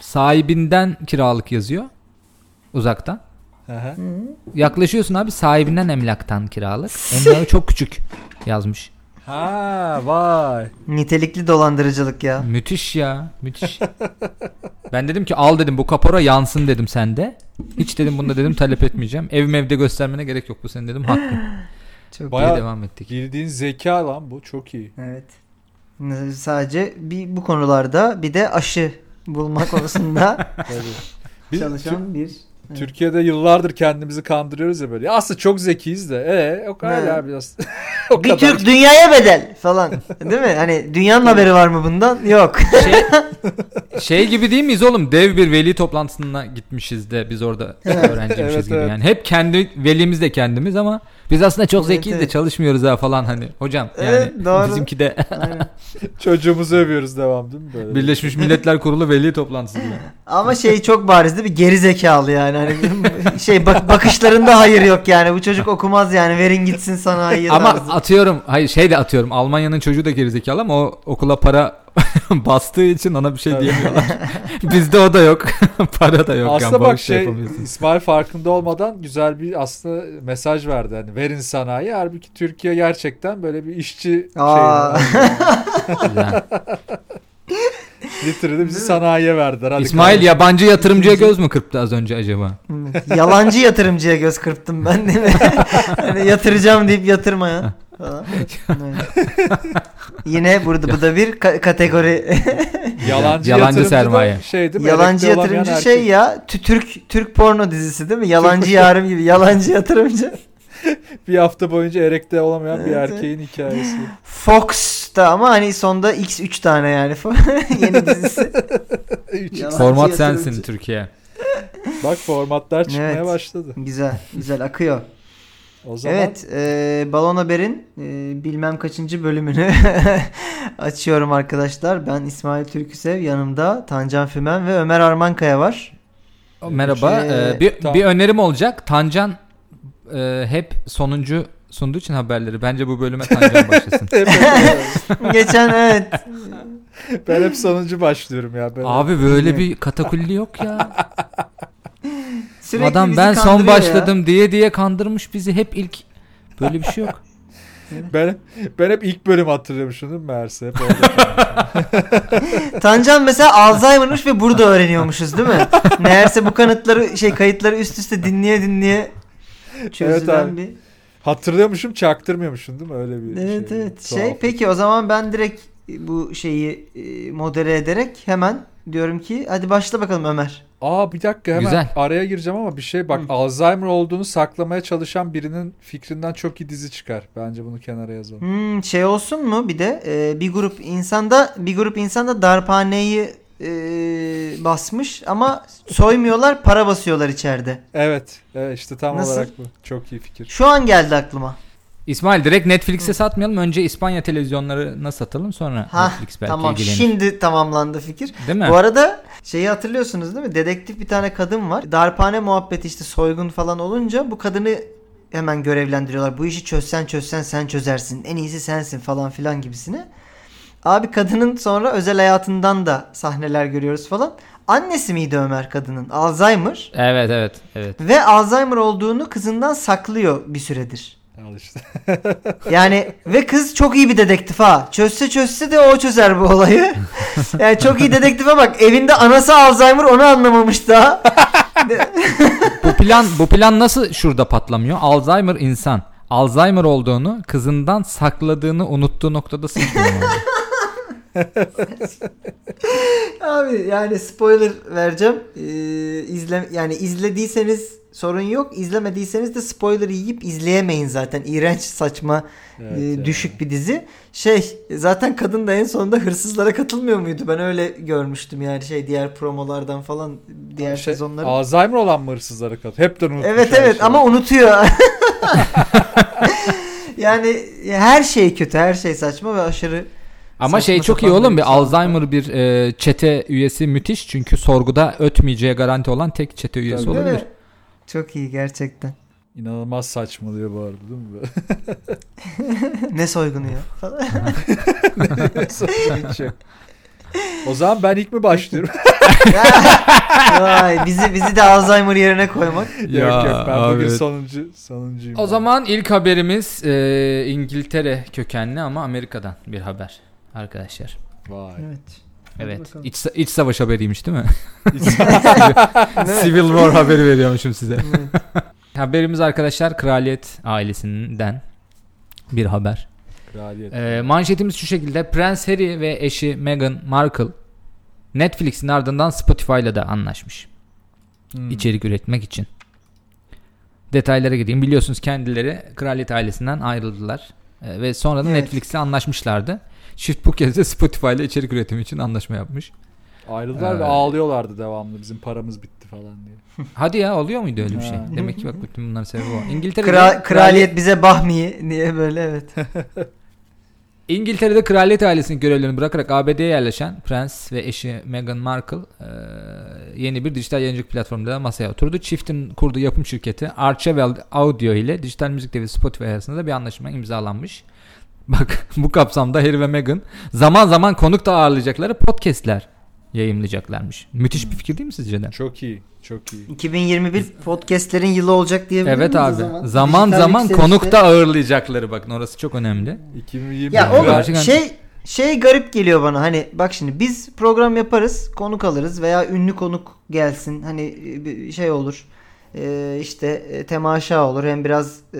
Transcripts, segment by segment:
sahibinden kiralık yazıyor. Uzaktan. Aha. Yaklaşıyorsun abi sahibinden emlaktan kiralık. Emlakı çok küçük yazmış. Ha vay. Nitelikli dolandırıcılık ya. Müthiş ya. Müthiş. ben dedim ki al dedim bu kapora yansın dedim sende. Hiç dedim bunda dedim talep etmeyeceğim. Ev evde göstermene gerek yok bu senin dedim hakkın. Çok Bayağı- diye devam ettik. Bildiğin zeka lan bu çok iyi. Evet. Sadece bir bu konularda bir de aşı bulma konusunda çalışan bir Türkiye'de yıllardır kendimizi kandırıyoruz ya böyle. Ya aslında çok zekiyiz de. E o kadar ya biraz. o bir kadar. Türk dünyaya bedel falan. Değil mi? Hani dünyanın haberi var mı bundan? Yok. Şey, şey gibi değil miyiz oğlum? Dev bir veli toplantısına gitmişiz de biz orada öğrenciymişiz Evet, gibi evet. yani. Hep kendi velimiz de kendimiz ama biz aslında çok Evet, zekiyiz de evet. çalışmıyoruz ha falan hani. Hocam yani Evet, doğru. bizimki de Aynen. Çocuğumuzu övüyoruz devam değil mi böyle? Birleşmiş Milletler Kurulu veli toplantısı gibi. Ama şey çok bariz değil mi? Geri zekalı yani. Hani şey bak bakışlarında hayır yok yani. Bu çocuk okumaz yani. Verin gitsin sanayiye ama tarzı. atıyorum hayır şey de atıyorum Almanya'nın çocuğu da gerizekalı ama o okula para bastığı için ona bir şey Tabii. diyemiyorlar. Bizde o da yok. para da yok. aslında yani, bak şey yapamıyorsun. İsmail farkında olmadan güzel bir aslında mesaj verdi. Hani verin sanayi. Halbuki Türkiye gerçekten böyle bir işçi Aa. Güzel. getirdi bizi sanayiye verdiler. Hadi İsmail kardeşim. yabancı yatırımcıya göz mü kırptı az önce acaba? Yalancı yatırımcıya göz kırptım ben değil mi? hani yatıracağım deyip yatırmaya. Falan. Yine burada bu da bir ka- kategori. Yalancı, Yalancı sermaye. Şey değil mi? Yalancı olamayan yatırımcı erkek. şey ya tü- Türk Türk porno dizisi değil mi? Yalancı yarım gibi. Yalancı yatırımcı. Bir hafta boyunca erekte olamayan bir Evet, erkeğin hikayesi. Fox'ta ama hani sonda X 3 tane yani. Yeni dizisi. Format yatırımcı. sensin Türkiye. Bak formatlar çıkmaya Evet. başladı. Güzel, güzel akıyor. O zaman Evet, e, Balon Haber'in e, bilmem kaçıncı bölümünü açıyorum arkadaşlar. Ben İsmail Türküsev, yanımda Tancan Fümen ve Ömer Armankaya var. Merhaba. Ee, bir, tamam. bir önerim olacak. Tancan e, hep sonuncu sunduğu için haberleri. Bence bu bölüme Tancan başlasın. Geçen evet. ben hep sonuncu başlıyorum ya. Ben Abi böyle bir katakulli yok ya. Sürekli Adam ben son kandırıyor ya. başladım diye diye kandırmış bizi hep ilk. Böyle bir şey yok. Ben, ben hep ilk bölüm hatırlıyormuşum değil mi meğerse? Hep. Tancan mesela Alzheimer'mış ve burada öğreniyormuşuz değil mi? Meğerse bu kanıtları şey kayıtları üst üste dinleye dinleye çözülen abi. bir. Hatırlıyormuşum çaktırmıyormuşum değil mi? Öyle bir Evet şey. evet. Tuhaf. Şey peki o zaman ben direkt bu şeyi e, modere ederek hemen diyorum ki hadi başla bakalım Ömer. Aa bir dakika hemen Güzel. araya gireceğim ama bir şey bak Hı. Alzheimer olduğunu saklamaya çalışan birinin fikrinden çok iyi dizi çıkar. Bence bunu kenara yazalım. Hmm, şey olsun mu bir de e, bir grup insanda bir grup insanda darphaneyi e, basmış ama soymuyorlar para basıyorlar içeride. Evet, evet işte tam Nasıl? olarak bu. Çok iyi fikir. Şu an geldi aklıma. İsmail direkt Netflix'e satmayalım. Önce İspanya televizyonlarına satalım sonra Ha Netflix belki tamam ilgilenir. şimdi tamamlandı fikir. Değil mi? Bu arada şeyi hatırlıyorsunuz değil mi? Dedektif bir tane kadın var. Darphane muhabbeti işte soygun falan olunca bu kadını hemen görevlendiriyorlar. Bu işi çözsen çözsen sen çözersin. En iyisi sensin falan filan gibisine. Abi kadının sonra özel hayatından da sahneler görüyoruz falan. Annesi miydi Ömer kadının? Alzheimer. Evet evet evet. Ve Alzheimer olduğunu kızından saklıyor bir süredir. Al işte. Yani ve kız çok iyi bir dedektif ha. Çözse çözse de o çözer bu olayı. Yani çok iyi dedektife bak. Evinde anası Alzheimer onu anlamamış daha. Bu plan bu plan nasıl şurada patlamıyor? Alzheimer insan. Alzheimer olduğunu kızından sakladığını unuttuğu noktada sıkıyor. Abi yani spoiler vereceğim. Ee, izle yani izlediyseniz sorun yok. İzlemediyseniz de spoiler yiyip izleyemeyin zaten. İğrenç, saçma, Evet, e, yani. düşük bir dizi. Şey zaten kadın da en sonunda hırsızlara katılmıyor muydu? Ben öyle görmüştüm yani şey diğer promolardan falan diğer Şey, sezonları. Alzheimer olan mı hırsızlara kat? Hepten unutmuş. Evet evet şeyi. ama unutuyor. yani her şey kötü, her şey saçma ve aşırı Ama şey çok iyi oğlum bir şey. Alzheimer bir e, çete üyesi müthiş çünkü sorguda ötmeyeceği garanti olan tek çete üyesi Tabii. Olabilir. mi? Çok iyi gerçekten. İnanılmaz saçmalıyor bu arada değil mi? ne soygunu ya o zaman ben ilk mi başlıyorum? Vay, bizi bizi de Alzheimer yerine koymak. yok yok ben abi. bugün sonuncu sonuncuyum. O ben. zaman ilk haberimiz e, İngiltere kökenli ama Amerika'dan bir haber arkadaşlar. Vay. Evet. Hadi Evet. bakalım. İç, iç savaş haberiymiş değil mi? Civil War haberi veriyormuşum size. Haberimiz arkadaşlar kraliyet ailesinden bir haber. Kraliyet. Ee, manşetimiz şu şekilde. Prens Harry ve eşi Meghan Markle Netflix'in ardından Spotify ile de anlaşmış. Hmm. içerik üretmek için. Detaylara gireyim. Biliyorsunuz kendileri kraliyet ailesinden ayrıldılar. Ee, ve sonra da Evet. Netflix'le anlaşmışlardı. Çift bu kez de Spotify ile içerik üretimi için anlaşma yapmış. Ayrıldılar ve Ee, ağlıyorlardı devamlı. Bizim paramız bitti falan diye. Hadi ya oluyor muydu öyle bir şey? Demek ki bak bütün bunların sebebi o. İngiltere'de Kra- kraliyet bize bahmiyi diye böyle evet. İngiltere'de kraliyet ailesinin görevlerini bırakarak ABD'ye yerleşen Prens ve eşi Meghan Markle e, yeni bir dijital yayıncılık platformunda masaya oturdu. Çiftin kurduğu yapım şirketi Archewell Audio ile dijital müzik devi Spotify arasında da bir anlaşma imzalanmış. Bak bu kapsamda Harry ve Meghan zaman zaman konuk da ağırlayacakları podcastler yayımlayacaklarmış. Müthiş bir fikir değil mi sizce de? Çok iyi. Çok iyi. 2021 podcastlerin yılı olacak diyebilir Evet abi. zaman? Zaman zaman konuk da ağırlayacakları bakın orası çok önemli. 2020 Ya o Gerçekten- şey şey garip geliyor bana hani bak şimdi biz program yaparız konuk alırız veya ünlü konuk gelsin hani e, bir şey olur Ee, işte e, temaşa olur hem biraz e,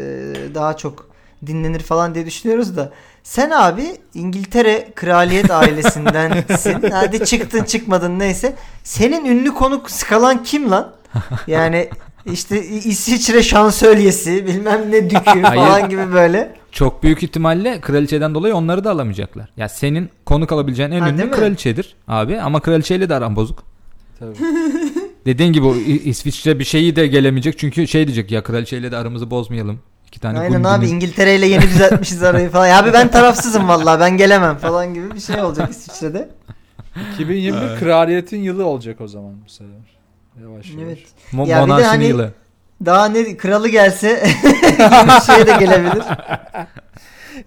daha çok dinlenir falan diye düşünüyoruz da sen abi İngiltere kraliyet ailesindensin hadi çıktın çıkmadın neyse senin ünlü konuk skalan kim lan yani işte İsviçre şansölyesi bilmem ne dükü falan gibi böyle Çok büyük ihtimalle kraliçeden dolayı onları da alamayacaklar. Ya senin konuk alabileceğin en Ha, ünlü kraliçedir abi ama kraliçeyle de aran bozuk. Tabii. Dediğin gibi o İsviçre bir şeyi de gelemeyecek çünkü şey diyecek ya kraliçeyle de aramızı bozmayalım. İki tane Aynen abi İngiltere ile yeni düzeltmişiz arayı falan. Ya abi ben tarafsızım vallahi ben gelemem falan gibi bir şey olacak İsviçre'de. 2021 kraliyetin yılı olacak o zaman bu sefer. Yavaş yavaş. Evet. Mo- Ya bir de monarşinin hani- yılı. Daha ne kralı gelse bir şey de gelebilir.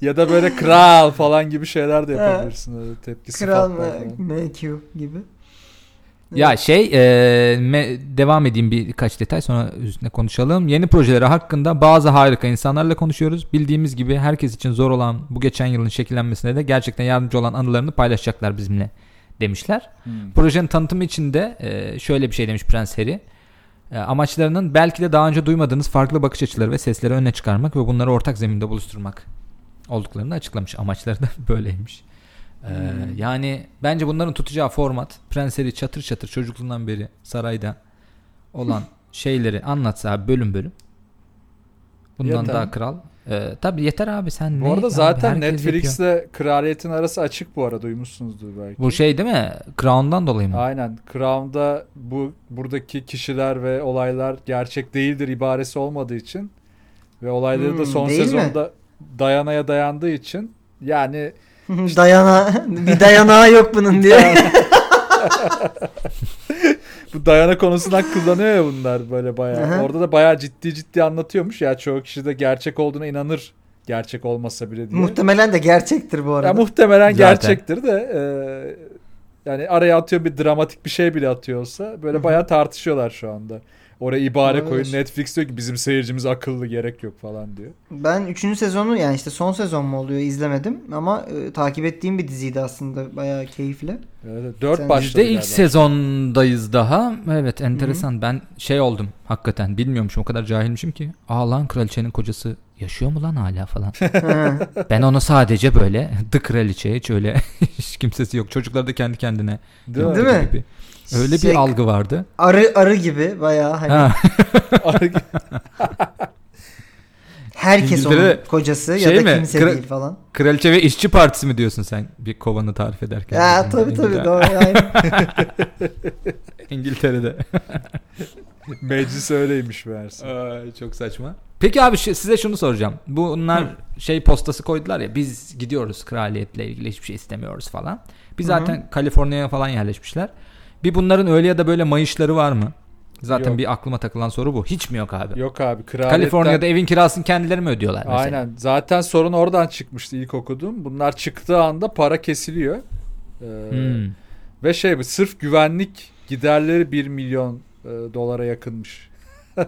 Ya da böyle kral falan gibi şeyler de yapabilirsin. Öyle tepki Kral mı? MQ gibi. Ya şey e, me- devam edeyim birkaç detay sonra üstüne konuşalım. Yeni projeleri hakkında bazı harika insanlarla konuşuyoruz. Bildiğimiz gibi herkes için zor olan bu geçen yılın şekillenmesine de gerçekten yardımcı olan anılarını paylaşacaklar bizimle demişler. Hmm. Projenin tanıtımı için de e, şöyle bir şey demiş Prens Harry. E, amaçlarının belki de daha önce duymadığınız farklı bakış açıları ve sesleri öne çıkarmak ve bunları ortak zeminde buluşturmak olduklarını açıklamış. Amaçları da böyleymiş. E, Hmm. Yani bence bunların tutacağı format Prens Harry çatır çatır çocukluğundan beri sarayda olan şeyleri anlatsa abi bölüm bölüm. Bundan Yeter. daha kral. E, tabii yeter abi sen Bu ne? arada Abi zaten yapıyor. Netflix'le kraliyetin arası açık bu ara duymuşsunuzdur belki. Bu şey değil mi? Crown'dan dolayı mı? Aynen. Crown'da bu buradaki kişiler ve olaylar gerçek değildir ibaresi olmadığı için ve olayları da Hmm, son değil mi? sezonda Dayana'ya dayandığı için yani Dayana bir dayanağı yok bunun diye. bu Dayana konusundan kullanıyor ya bunlar böyle bayağı. Aha. Orada da bayağı ciddi ciddi anlatıyormuş ya çoğu kişi de gerçek olduğuna inanır gerçek olmasa bile diye. Muhtemelen de gerçektir bu arada. Ya muhtemelen Zaten. gerçektir de e, yani araya atıyor bir dramatik bir şey bile atıyorsa böyle bayağı tartışıyorlar şu anda. Oraya ibare Olabilir. koyun. Netflix diyor ki bizim seyircimiz akıllı gerek yok falan diyor. Ben 3. sezonu yani işte son sezon mu oluyor izlemedim ama e, takip ettiğim bir diziydi aslında bayağı keyifli. Evet, 4 Sen- başladı Biz de ilk galiba. sezondayız daha. Evet enteresan. Ben şey oldum hakikaten bilmiyormuşum o kadar cahilmişim ki. Aa lan kraliçenin kocası yaşıyor mu lan hala falan. Ben onu sadece böyle The Kraliçe hiç öyle hiç kimsesi yok. Çocuklar da kendi kendine Değil mi? Değil mi? gibi. Öyle Şey, bir algı vardı. Arı arı gibi bayağı hani Ha, herkes İngiltere- onun kocası şey ya da mi? kimse Kra- değil falan. kraliçe ve işçi partisi mi diyorsun sen bir kovanı tarif ederken? Ya tabii tabii doğru. aynen. İngiltere'de. Meclis öyleymiş meğerse. Ay, çok saçma. Peki abi size şunu soracağım. Bunlar şey postası koydular ya biz gidiyoruz kraliyetle ilgili hiçbir şey istemiyoruz falan. Hı zaten Kaliforniya'ya falan yerleşmişler. Bir bunların öyle ya da böyle mayışları var mı? Zaten Yok. bir aklıma takılan soru bu. Hiç mi yok abi? Yok abi kraliyetten... Kaliforniya'da evin kirasını kendileri mi ödüyorlar mesela? Aynen. Zaten sorun oradan çıkmıştı ilk okudum. Bunlar çıktığı anda para kesiliyor. Ee, Hmm. Ve şey bu sırf güvenlik giderleri 1 milyon e, dolara yakınmış.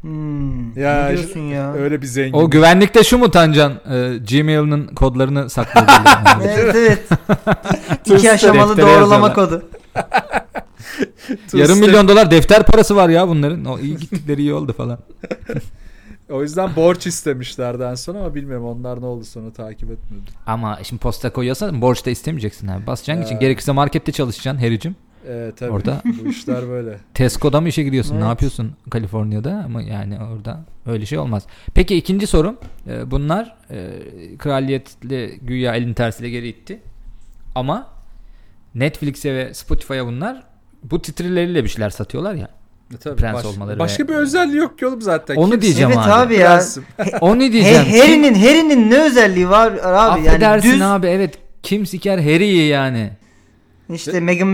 Hmm, Ya ne diyorsun ya? Öyle bir zengin. O güvenlikte şu mu Tancan? Ee, Gmail'ın kodlarını sakladı. evet evet. İki aşamalı deftere doğrulama yazıyorlar. kodu. Yarım milyon dolar defter parası var ya bunların. O iyi gittikleri iyi oldu falan. O yüzden borç istemişlerden sonra ama bilmiyorum onlar ne oldu sonra takip etmedim. Ama şimdi posta koyuyorsan borç da istemeyeceksin abi. Basacaksın için Ya. gerekirse markette çalışacaksın hericim. Ee, tabii Orada- bu işler böyle. Tesco'da mı işe gidiyorsun? Ne Evet. yapıyorsun Kaliforniya'da? Ama yani orada öyle şey olmaz. Peki ikinci sorum. Ee, bunlar e, kraliyetle güya elin tersiyle geri itti. Ama Netflix'e ve Spotify'a bunlar bu titrileriyle bir şeyler satıyorlar ya. E, tabii, Prens olmaları Başka ve- bir özelliği yok ki oğlum zaten. Onu Kimse- diyeceğim Evet abi. abi ya. Onu He, diyeceğim. Kim- Harry'nin Harry'nin ne özelliği var abi? Yani Affedersin düz abi evet. Kim siker Harry'i yani. işte Meghan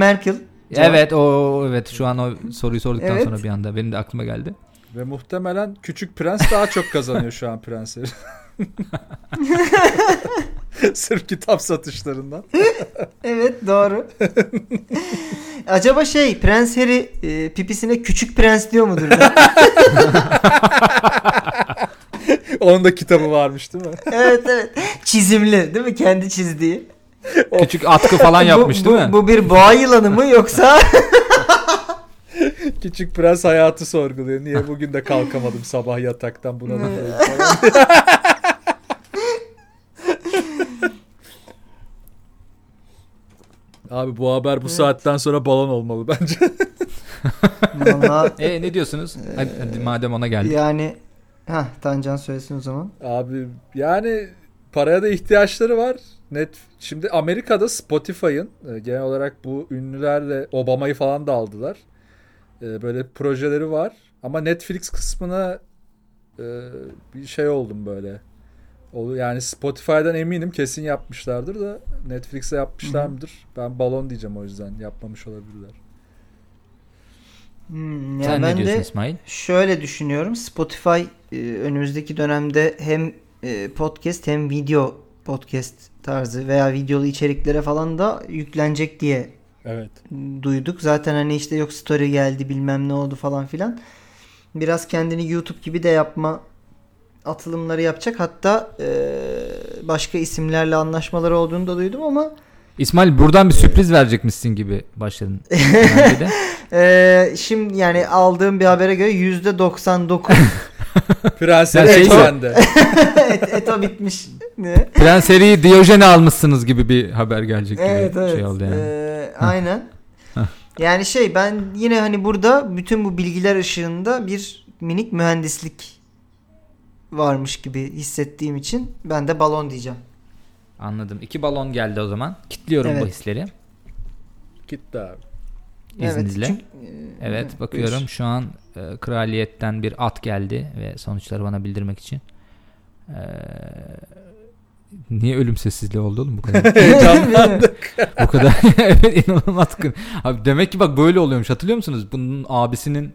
Evet o evet şu an o soruyu sorduktan Evet. sonra bir anda benim de aklıma geldi. Ve muhtemelen küçük prens daha çok kazanıyor şu an prensleri. Sırf kitap satışlarından. Evet doğru. Acaba şey Prens Harry e, pipisine küçük prens diyor mudur? Onun da kitabı varmış değil mi? evet evet. Çizimli değil mi? Kendi çizdiği. Küçük atkı falan yapmış bu, değil bu, mi? Bu bir boğa yılanı mı yoksa? Küçük prens hayatı sorguluyor. Niye bugün de kalkamadım sabah yataktan buna da Abi bu haber bu saatten sonra balon olmalı bence. Vallahi E ne diyorsunuz? Hadi, hadi madem ona geldik. yani ha Tancan söylesin o zaman. Abi yani paraya da ihtiyaçları var. Net şimdi Amerika'da Spotify'ın e, genel olarak bu ünlülerle Obama'yı falan da aldılar. E, böyle projeleri var ama Netflix kısmına e, bir şey oldum böyle. O- Yani Spotify'dan eminim kesin yapmışlardır da Netflix'e yapmışlar mıdır? Ben balon diyeceğim o yüzden yapmamış olabilirler. Hmm, ya Sen ben ne diyorsun de İsmail? şöyle düşünüyorum. Spotify önümüzdeki dönemde hem podcast hem video podcast tarzı veya videolu içeriklere falan da yüklenecek diye Evet. duyduk. Zaten hani işte yok story geldi bilmem ne oldu falan filan. Biraz kendini YouTube gibi de yapma atılımları yapacak. Hatta e, başka isimlerle anlaşmaları olduğunu da duydum ama İsmail buradan bir sürpriz verecekmişsin gibi başladın. E, şimdi yani aldığım bir habere göre %99 Prensler Ya şey- sende. et, eto bitmiş. Ne? Prens Harry'i Diyojen'e almışsınız gibi bir haber gelecek gibi Evet evet. şey oldu yani. Ee, aynen. yani şey ben yine hani burada bütün bu bilgiler ışığında bir minik mühendislik varmış gibi hissettiğim için ben de balon diyeceğim. Anladım. İki balon geldi o zaman. Kitliyorum bu Evet. hisleri. Gitti abi. İzninizle. çünkü- Evet e, bakıyorum buyur. şu an e, kraliyetten bir at geldi ve sonuçları bana bildirmek için. E, niye ölüm sessizliği oldu oğlum bu kadar? Heyecanlandık. bu kadar evet inanılmaz. Abi demek ki bak böyle oluyormuş hatırlıyor musunuz? Bunun abisinin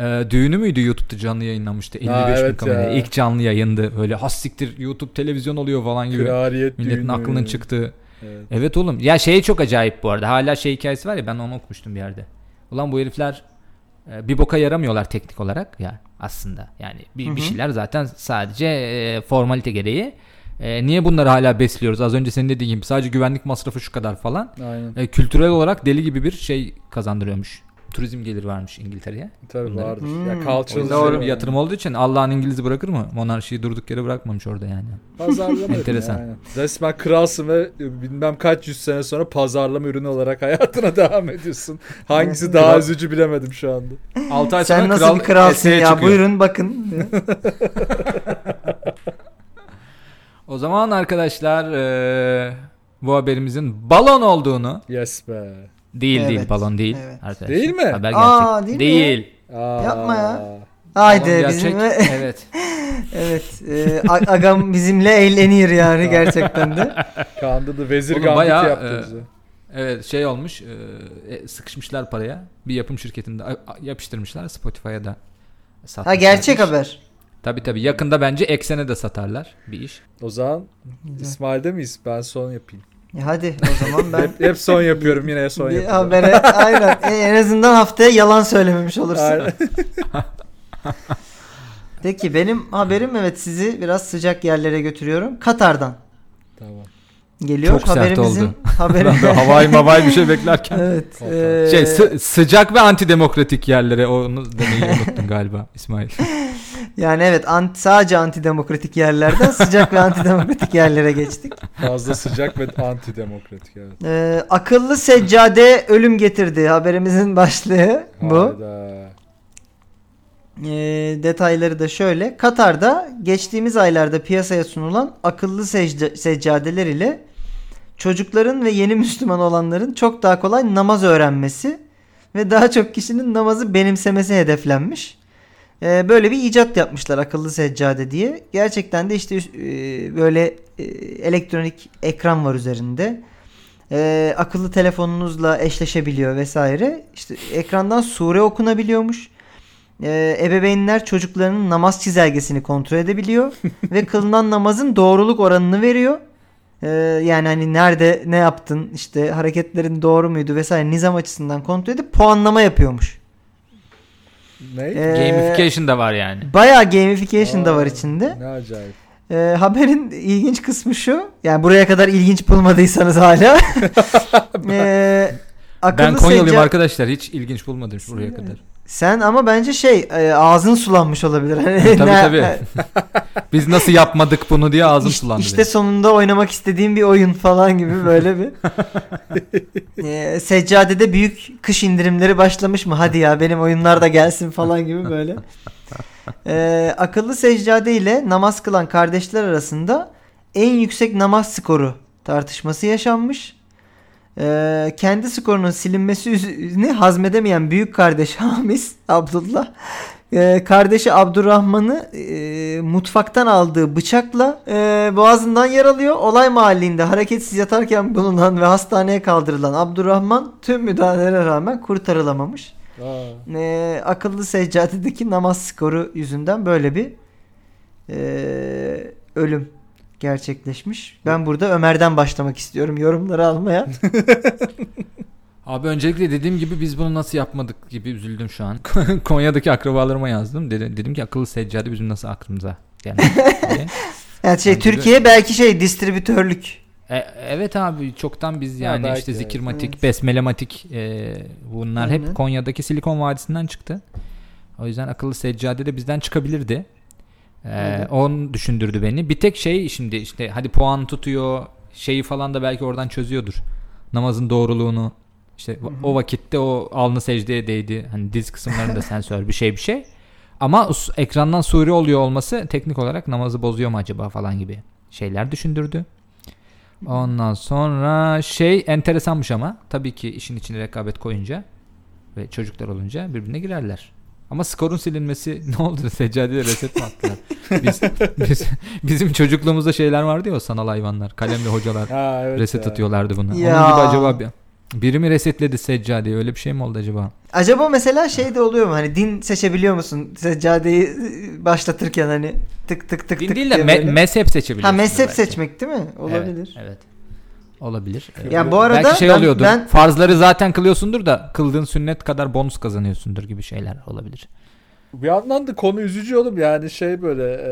e, düğünü müydü YouTube'da canlı yayınlanmıştı 55 Ha, bin evet kameraya. ya. İlk canlı yayındı böyle has siktir YouTube televizyon oluyor falan gibi. Kraliyet Milletin düğünü. aklının çıktığı. Evet. Evet oğlum. Ya şey çok acayip bu arada. Hala şey hikayesi var ya ben onu okumuştum bir yerde. Ulan bu herifler bir boka yaramıyorlar teknik olarak ya aslında. Yani bir, Hı bir şeyler zaten sadece e, formalite gereği. E, niye bunları hala besliyoruz? Az önce senin dediğin gibi sadece güvenlik masrafı şu kadar falan. Aynen. E, kültürel olarak deli gibi bir şey kazandırıyormuş. Turizm geliri varmış İngiltere'ye. Tabii Bunları- vardır. Hmm. Ya cultural doğru bir yatırım olduğu için Allah'ın İngiliz'i bırakır mı? Monarşiyi durduk yere bırakmamış orada yani. Pazarlama Enteresan. aynen. Resmen kralsın ve bilmem kaç yüz sene sonra pazarlama ürünü olarak hayatına devam ediyorsun. Hangisi daha Kral- üzücü bilemedim şu anda. 6 ay Sen nasıl bir kralsın ya buyurun bakın. O zaman arkadaşlar eee, bu haberimizin balon olduğunu Yes be. Değil değil Evet, balon değil evet. arkadaşlar. Değil mi? Haber gerçek. Aa, değil değil. Aa. Yapma ya. Balon Haydi gerçek. bizim evet. evet e, agam bizimle eğlenir yani gerçekten de. Kaan'da da vezir Oğlum gambiti bayağı, yaptı e, bize. Evet şey olmuş. eee, e, sıkışmışlar paraya. Bir yapım şirketinde yapıştırmışlar. Spotify'a da satmışlar. Ha gerçek iş. haber. Tabii tabii. Yakında bence Eksen'e de satarlar bir iş. O zaman İsmail'de miyiz? Ben son yapayım. Ya hadi o zaman ben Hep, hep son yapıyorum yine son yapıyorum. habere aynen E, en azından haftaya yalan söylememiş olursun. Peki benim haberim evet sizi biraz sıcak yerlere götürüyorum. Katar'dan Tamam. geliyor. Çok Haberimizin oldu. haberi. Havai mavai bir şey beklerken. evet. Eee, Şey sı- sıcak ve antidemokratik yerlere onu demeyi unuttun galiba İsmail. Yani evet anti, sadece antidemokratik yerlerden sıcak ve antidemokratik yerlere geçtik. Fazla sıcak ve antidemokratik evet. Eee, akıllı seccade ölüm getirdi. Haberimizin başlığı bu. Hayda. Eee, detayları da şöyle. Katar'da geçtiğimiz aylarda piyasaya sunulan akıllı secca- seccadeler ile çocukların ve yeni Müslüman olanların çok daha kolay namaz öğrenmesi ve daha çok kişinin namazı benimsemesi hedeflenmiş. Eee, böyle bir icat yapmışlar akıllı seccade diye. Gerçekten de işte eee, böyle eee, elektronik ekran var üzerinde. Eee, akıllı telefonunuzla eşleşebiliyor vesaire. İşte ekrandan sure okunabiliyormuş. Ee, ebeveynler çocuklarının namaz çizelgesini kontrol edebiliyor ve kılınan namazın doğruluk oranını veriyor. Yani hani nerede ne yaptın işte hareketlerin doğru muydu vesaire nizam açısından kontrol edip puanlama yapıyormuş. Ne? Ee, Gamification da var yani. Bayağı gamification da var içinde. Ne acayip. Ee, haberin ilginç kısmı şu. Yani buraya kadar ilginç bulmadıysanız hala. ee, akıllı Ben Konyalıyım secca- arkadaşlar hiç ilginç bulmadım buraya kadar. Sen ama bence şey e, ağzın sulanmış olabilir. Hani tabii ne- tabii. Biz nasıl yapmadık bunu diye ağzım İşte, sulandı. işte benim. sonunda oynamak istediğim bir oyun falan gibi böyle bir. Ee, seccadede büyük kış indirimleri başlamış mı? Hadi ya benim oyunlar da gelsin falan gibi böyle. Ee, akıllı seccade ile namaz kılan kardeşler arasında en yüksek namaz skoru tartışması yaşanmış. Ee, kendi skorunun silinmesi üzerine hazmedemeyen büyük kardeş Hamis Abdullah ee, kardeşi Abdurrahman'ı e, mutfaktan aldığı bıçakla e, boğazından yaralıyor. Olay mahallinde hareketsiz yatarken bulunan ve hastaneye kaldırılan Abdurrahman tüm müdahalelere rağmen kurtarılamamış. Aa, E, akıllı seccadedeki namaz skoru yüzünden böyle bir e, ölüm gerçekleşmiş. Ben burada Ömer'den başlamak istiyorum yorumları almaya. Abi öncelikle dediğim gibi biz bunu nasıl yapmadık gibi üzüldüm şu an. Konya'daki akrabalarıma yazdım. Dedim, dedim ki akıllı seccade bizim nasıl aklımıza diye. Yani şey de- Türkiye belki şey distribütörlük. E, evet abi çoktan biz Ya yani belki işte zikirmatik, Evet. besmelematik e, bunlar Aynen. hep Konya'daki Silikon Vadisi'nden çıktı. O yüzden akıllı seccade de bizden çıkabilirdi. E, Evet. onu düşündürdü beni. Bir tek şey şimdi işte hadi puan tutuyor şeyi falan da belki oradan çözüyordur. Namazın doğruluğunu. İşte Hı hı. o vakitte o alnı secdeye değdi. Hani diz kısımlarında sensör bir şey bir şey. Ama ekrandan suri oluyor olması teknik olarak namazı bozuyor mu acaba falan gibi şeyler düşündürdü. Ondan sonra şey enteresanmış ama tabii ki işin içine rekabet koyunca ve çocuklar olunca birbirine girerler. Ama skorun silinmesi ne oldu? Seccadeye reset mi attılar? Biz, biz, bizim çocukluğumuzda şeyler vardı ya o sanal hayvanlar. Kalemli hocalar ha, evet reset ya. atıyorlardı bunu. Ya. Onun gibi acaba bir, biri mi resetledi seccadeyi? Öyle bir şey mi oldu acaba? Acaba mesela şey de oluyor mu? Hani din seçebiliyor musun? Seccadeyi başlatırken hani tık tık tık Din tık değil de me- mezhep seçebiliyorsun. Ha mezhep belki. seçmek değil mi? Olabilir. Evet. evet. Olabilir. Ya bu arada Belki şey ben- oluyordur. ben- Farzları zaten kılıyorsundur da kıldığın sünnet kadar bonus kazanıyorsundur gibi şeyler olabilir. Bir yandan da konu üzücü oğlum yani şey böyle e,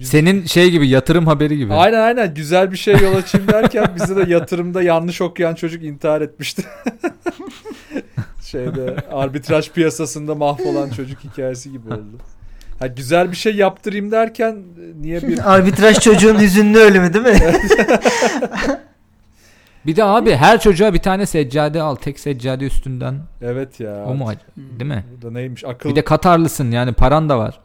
Senin şey gibi yatırım haberi gibi. Aynen aynen güzel bir şey yol açayım derken bize de yatırımda yanlış okuyan çocuk intihar etmişti. Şeyde arbitraj piyasasında mahvolan çocuk hikayesi gibi oldu. Ha, güzel bir şey yaptırayım derken e, niye bir Arbitraj çocuğun hüzünlü ölümü değil mi? Bir de abi her çocuğa bir tane seccade al. Tek seccade üstünden. evet ya. O mu? ac- Değil mi? Bu da neymiş akıl. Bir de Katarlısın yani paran da var.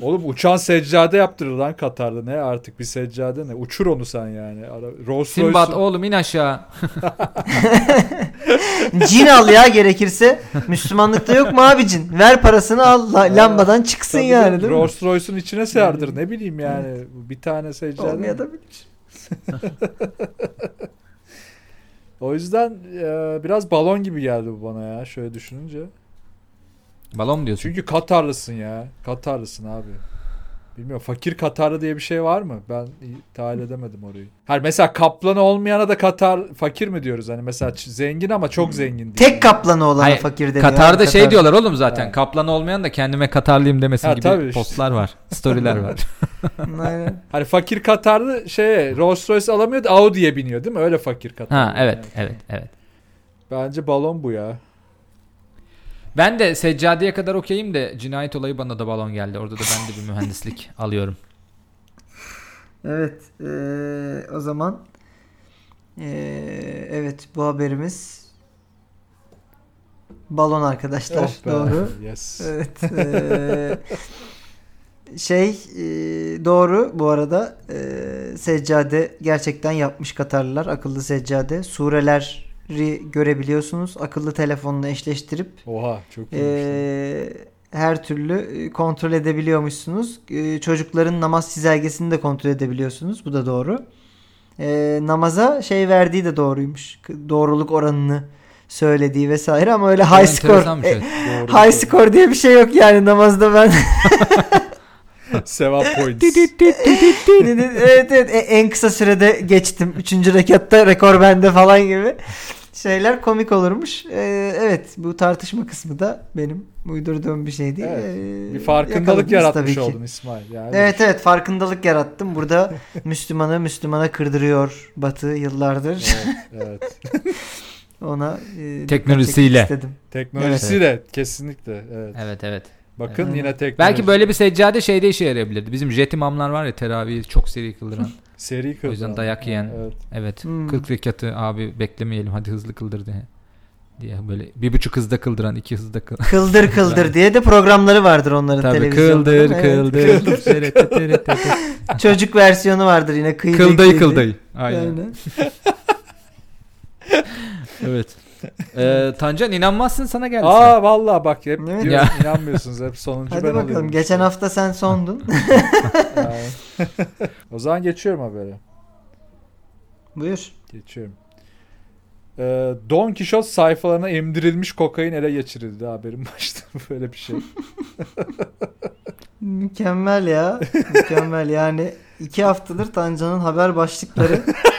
Oğlum uçan seccade yaptırır lan Katar'da ne artık bir seccade ne? Uçur onu sen yani. Rolls Simbat Royce'un- oğlum in aşağı. cin al ya gerekirse. Müslümanlıkta yok mu abi cin? Ver parasını al la- lambadan çıksın Tabii yani değil mi? Rolls Royce'un içine serdir ne bileyim yani. Bir tane seccade. Olmayabilir. O yüzden e, biraz balon gibi geldi bu bana ya şöyle düşününce. Balon mu diyorsun? Çünkü Katarlısın ya. Katarlısın abi. Bilmiyorum fakir Katarlı diye bir şey var mı? Ben iyi tahayyül edemedim orayı. Hayır mesela kaplanı olmayana da Katar fakir mi diyoruz? Hani mesela zengin ama çok zengin değil. Tek kaplanı olana Hayır, fakir deniyor. Katar'da Abi, şey Katar. diyorlar oğlum zaten. Ha. Kaplan olmayan da kendime Katarlıyım demesin Ha, gibi tabii işte. postlar var. Storyler var. Aynen. Hani fakir Katarlı şey Rolls Royce alamıyor da Audi'ye biniyor değil mi? Öyle fakir Katarlı. ha evet evet evet. Bence balon bu ya. Ben de seccadeye kadar okeyim de cinayet olayı bana da balon geldi. Orada da ben de bir mühendislik alıyorum. Evet. eee, o zaman eee, evet bu haberimiz balon arkadaşlar. Oh be. Doğru. Yes. Evet. eee, şey eee, doğru bu arada eee, seccade gerçekten yapmış Katarlılar. Akıllı seccade. Sureleri görebiliyorsunuz. Akıllı telefonla eşleştirip Oha çok iyiymiş. Ee, her türlü e, kontrol edebiliyormuşsunuz. Ee, çocukların namaz çizelgesini de kontrol edebiliyorsunuz. Bu da doğru. Ee, namaza şey verdiği de doğruymuş. Doğruluk oranını söylediği vesaire ama öyle high score. Enteresanmış, e, high score diye bir şey yok yani namazda ben. Sevap points. evet evet e- en kısa sürede geçtim. Üçüncü rekatta rekor bende falan gibi. Şeyler komik olurmuş. Ee, evet bu tartışma kısmı da benim uydurduğum bir şeydi. Evet, Ee, bir farkındalık yaratmış oldun İsmail. Yani Evet evet farkındalık yarattım. Burada Müslümanı Müslümana kırdırıyor Batı yıllardır. Evet, evet. Ona e, Teknolojisiyle. Teknolojisiyle kesinlikle. Evet. Evet evet. Bakın Evet. yine teknoloji. Belki böyle bir seccade şeyde işe yarayabilirdi. Bizim jet imamlar var ya teravihi çok seri kıldıran. seri O yüzden dayak yiyen. Evet. Evet. Hmm. 40 rekatı abi beklemeyelim hadi hızlı kıldır diye. diye böyle bir buçuk hızda kıldıran iki hızda kıl. Kıldır kıldır diye de programları vardır onların Tabii televizyonda. kıldır kıldır. Evet. Çocuk versiyonu vardır yine kıydı Kıldayı kıydı. kıldayı. Aynen. Aynen. Evet. Ee, Tancan inanmazsın sana geldi. Aa vallahi bak hep diyorsun, Ya. inanmıyorsunuz hep sonuncu Hadi ben bakalım. oluyorum. Geçen hafta sen sondun. Yani. o zaman geçiyorum habere. Buyur. Geçiyorum. Ee, Don Quixote sayfalarına emdirilmiş kokain ele geçirildi haberin başta böyle bir şey. Mükemmel ya. Mükemmel yani. iki haftadır Tancan'ın haber başlıkları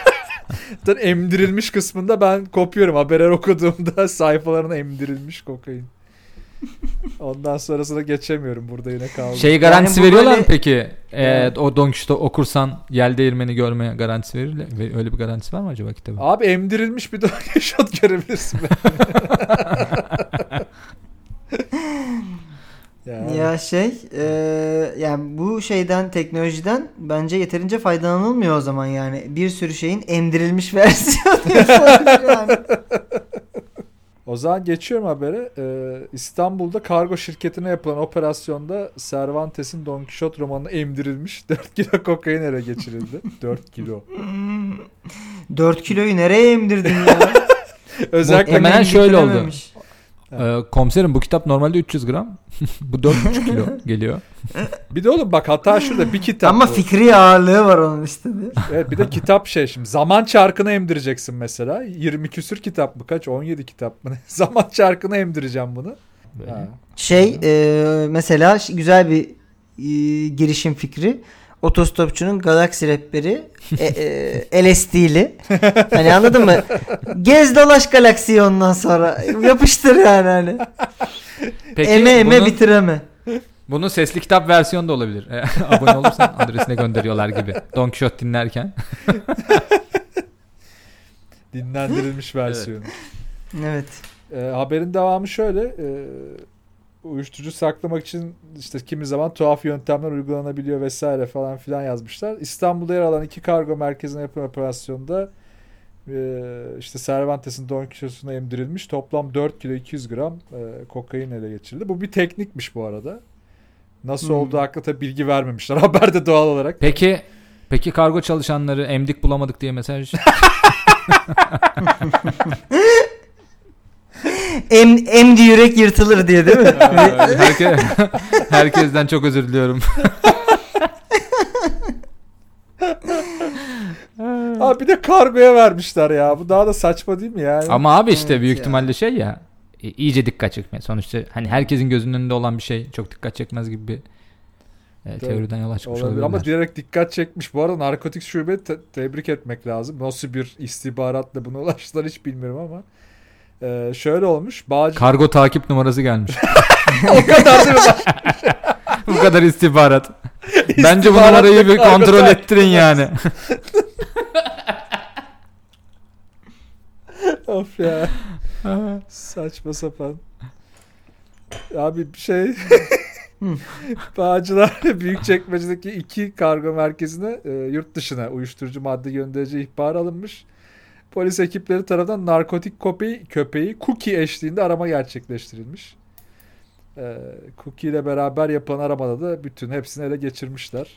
Zaten emdirilmiş kısmında ben kopuyorum. Haberler okuduğumda sayfalarına emdirilmiş kokain. Ondan sonrasına geçemiyorum. Burada yine kaldım. Şey garantisi Yani veriyorlar böyle- mı peki? Ee, Evet. o Don Quixote okursan yel değirmeni görmeye garantisi verirler. Ve Öyle bir garantisi var mı acaba kitabın? Abi emdirilmiş bir Don Quixote görebilirsin. yani. Ya şey e, yani bu şeyden teknolojiden bence yeterince faydalanılmıyor o zaman yani. Bir sürü şeyin emdirilmiş versiyonu yani. O zaman geçiyorum habere. Ee, İstanbul'da kargo şirketine yapılan operasyonda Cervantes'in Don Quixote romanına emdirilmiş 4 kilo kokain ele geçirildi. 4 kilo. 4 kiloyu nereye emdirdin ya? Özellikle Hemen şöyle oldu. Bitirememiş. Ee, komiserim bu kitap normalde 300 gram. bu 4,5 kilo geliyor. bir de oğlum bak hata şurada bir kitap. Ama bu. fikri ağırlığı var onun işte. diyor. Evet bir de kitap şey şimdi zaman çarkını emdireceksin mesela. 20 küsür kitap mı kaç 17 kitap mı? zaman çarkını emdireceğim bunu. Ha. Şey e, mesela güzel bir e, girişim fikri. Otostopçunun galaksi rehberi e, e, LSD'li. Hani anladın mı? Gez dolaş galaksiyi ondan sonra. Yapıştır yani hani. Peki eme eme bunun, bitireme. bunun sesli kitap versiyonu da olabilir. Ee, Abone olursan adresine gönderiyorlar gibi. Don Quixote dinlerken. Dinlendirilmiş versiyonu. Evet. Ee, haberin devamı şöyle. E, uyuşturucu saklamak için işte kimi zaman tuhaf yöntemler uygulanabiliyor vesaire falan filan yazmışlar. İstanbul'da yer alan iki kargo merkezine yapılan operasyonda e, işte Cervantes'in Don Quixote'una emdirilmiş toplam 4 kilo 200 gram e, kokain ele geçirildi. Bu bir teknikmiş bu arada. Nasıl Hmm. olduğu hakkında tabii bilgi vermemişler haberde doğal olarak. Peki peki kargo çalışanları emdik bulamadık diye mesaj. Em, emdi yürek yırtılır diye değil mi? Herke, herkesten çok özür diliyorum. Abi bir de kargoya vermişler ya. Bu daha da saçma değil mi yani? Ama abi işte Evet büyük ya. ihtimalle şey ya iyice dikkat çekme. Sonuçta hani herkesin gözünün önünde olan bir şey çok dikkat çekmez gibi bir e, teoriden yola çıkmış Olabilir olabilirler. ama direkt dikkat çekmiş. Bu arada narkotik şube te- tebrik etmek lazım. Nasıl bir istihbaratla buna ulaştılar hiç bilmiyorum ama. Ee, şöyle olmuş. Bağcı... Kargo takip numarası gelmiş. o kadar değil mi? bu kadar istihbarat. Bence bu İstihbarat numarayı bir kontrol ettirin yani. of ya. Saçma sapan. Abi bir şey Bağcılar Büyükçekmece'deki iki kargo merkezine e, yurt dışına uyuşturucu madde göndereceği ihbar alınmış. Polis ekipleri tarafından narkotik köpeği, köpeği Cookie eşliğinde arama gerçekleştirilmiş. E, Cookie ile beraber yapılan aramada da bütün hepsini ele geçirmişler.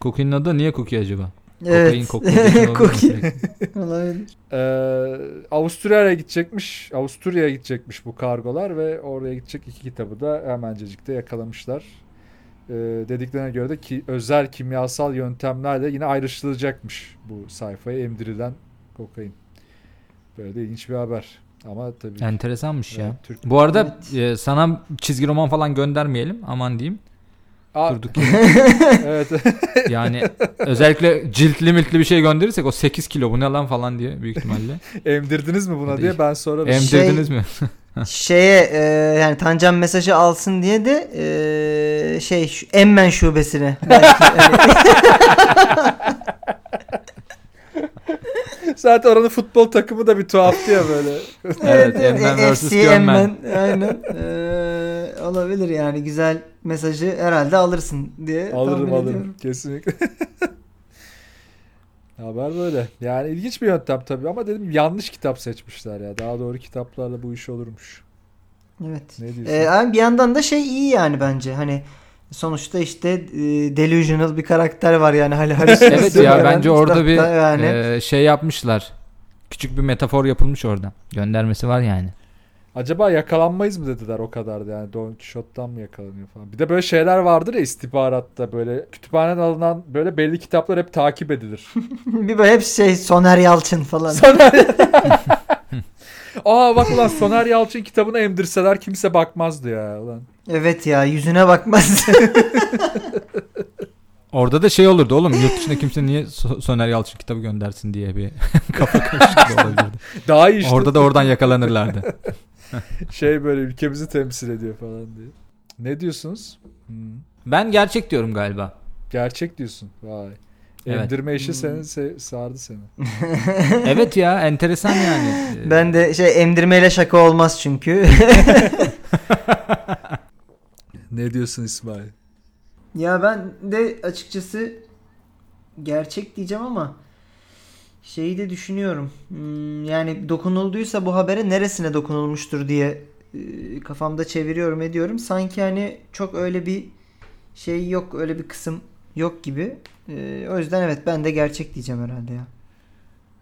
Cookie'nin adı niye Cookie acaba? Evet. Kokain? Cookie. Olabilir. Ee, Avusturya'ya gidecekmiş. Avusturya'ya gidecekmiş bu kargolar ve oraya gidecek iki kitabı da hemencecikte yakalamışlar. Ee, dediklerine göre de ki özel kimyasal yöntemlerle yine ayrıştırılacakmış bu sayfaya emdirilen kokain. Böyle de ilginç bir haber. Ama tabii Enteresanmış ya. evet, Türk Bu arada e, sana çizgi roman falan göndermeyelim aman diyeyim. Aa, Durduk evet. Yani özellikle ciltli miltli bir şey gönderirsek o 8 kilo bu ne lan falan diye büyük ihtimalle. Emdirdiniz mi buna diye ben sorarım. Em- Emdirdiniz mi? Şeye e, yani Tancan mesajı alsın diye de e, şey şu, Emmen şubesine belki Zaten oranın futbol takımı da bir tuhaftı ya böyle. Evet, Emmen e, vs. Gömmen. Aynen E, olabilir yani güzel mesajı herhalde alırsın diye Alırım alırım ediyorum. kesinlikle. Haber böyle. Yani ilginç bir yöntem tabii ama dedim yanlış kitap seçmişler ya. Daha doğru kitaplarla bu iş olurmuş. Evet. Ne diyorsun? E, ama bir yandan da şey iyi yani bence hani sonuçta işte e, delusional bir karakter var yani hani evet ya bence orada bir yani. e, şey yapmışlar. Küçük bir metafor yapılmış orada. Göndermesi var yani. Acaba yakalanmayız mı dediler o kadar da yani Don Quixote'dan mı yakalanıyor falan. Bir de böyle şeyler vardır ya istihbaratta böyle kütüphaneden alınan böyle belli kitaplar hep takip edilir. bir böyle hep şey Soner Yalçın falan. Soner Aa bak ulan Soner Yalçın kitabını emdirseler kimse bakmazdı ya ulan. Evet ya yüzüne bakmaz. Orada da şey olurdu oğlum yurt dışında kimse niye So- Soner Yalçın kitabı göndersin diye bir kafa karışıklığı olabilirdi. Daha iyi işte Orada da oradan yakalanırlardı. şey böyle ülkemizi temsil ediyor falan diye. Ne diyorsunuz? Hmm. Ben gerçek diyorum galiba. Gerçek diyorsun. Vay. Evet. Emdirme işi Hmm. seni se- sardı seni. Evet ya enteresan yani. Ben de şey emdirmeyle şaka olmaz çünkü. Ne diyorsun İsmail? ya ben de açıkçası gerçek diyeceğim ama şeyi de düşünüyorum. Hmm, yani dokunulduysa bu habere neresine dokunulmuştur diye e, kafamda çeviriyorum ediyorum. Sanki hani çok öyle bir şey yok, öyle bir kısım yok gibi. E, o yüzden evet ben de gerçek diyeceğim herhalde ya.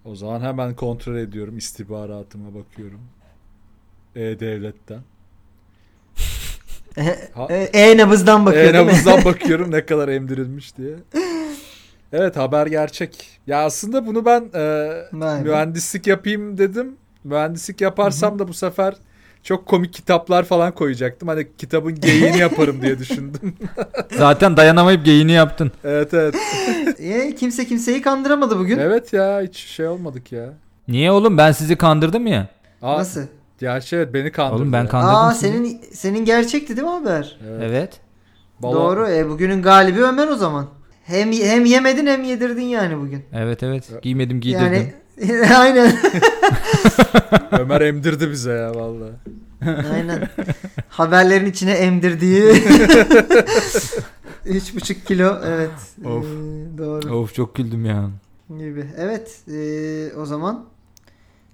O zaman hemen kontrol ediyorum. istihbaratıma bakıyorum. E-Devlet'ten. E, E-nabızdan bakıyor değil mi? E-Nabız'dan bakıyorum ne kadar emdirilmiş diye. Evet haber gerçek. Ya aslında bunu ben e, mühendislik yapayım dedim. Mühendislik yaparsam da bu sefer çok komik kitaplar falan koyacaktım. Hani kitabın geyiğini yaparım diye düşündüm. Zaten dayanamayıp geyini yaptın. evet evet. E, kimse kimseyi kandıramadı bugün. Evet ya hiç şey olmadık ya. Niye oğlum ben sizi kandırdım ya. Aa, Nasıl? Gerçi evet beni kandırdı. Oğlum ben kandırdım Aa senin senin gerçekti değil mi haber? Evet. Evet. Doğru. E bugünün galibi Ömer o zaman. Hem hem yemedin hem yedirdin yani bugün. Evet evet. Giymedim giydirdim. Yani aynen. Ömer emdirdi bize ya vallahi. aynen. Haberlerin içine emdirdiği 3,5 kilo evet. Of. Ee, doğru. Of çok güldüm ya. Gibi. Evet. ee, o zaman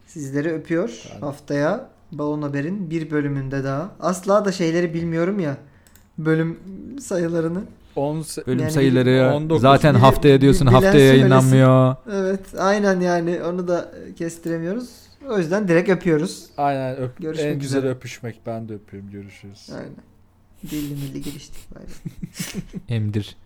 sizleri öpüyor. Haftaya Balon Haber'in bir bölümünde daha. Asla da şeyleri bilmiyorum ya. Bölüm sayılarını. 10 se- Bölüm Yani sayıları 19. zaten Bile- haftaya diyorsun haftaya yayınlanmıyor. Evet. Aynen yani onu da kestiremiyoruz. O yüzden direkt öpüyoruz. Aynen öp- Görüşmek en güzel üzere. öpüşmek. Ben de öpüyorum. Görüşürüz. Aynen. Dilli milli geliştik. Emdir.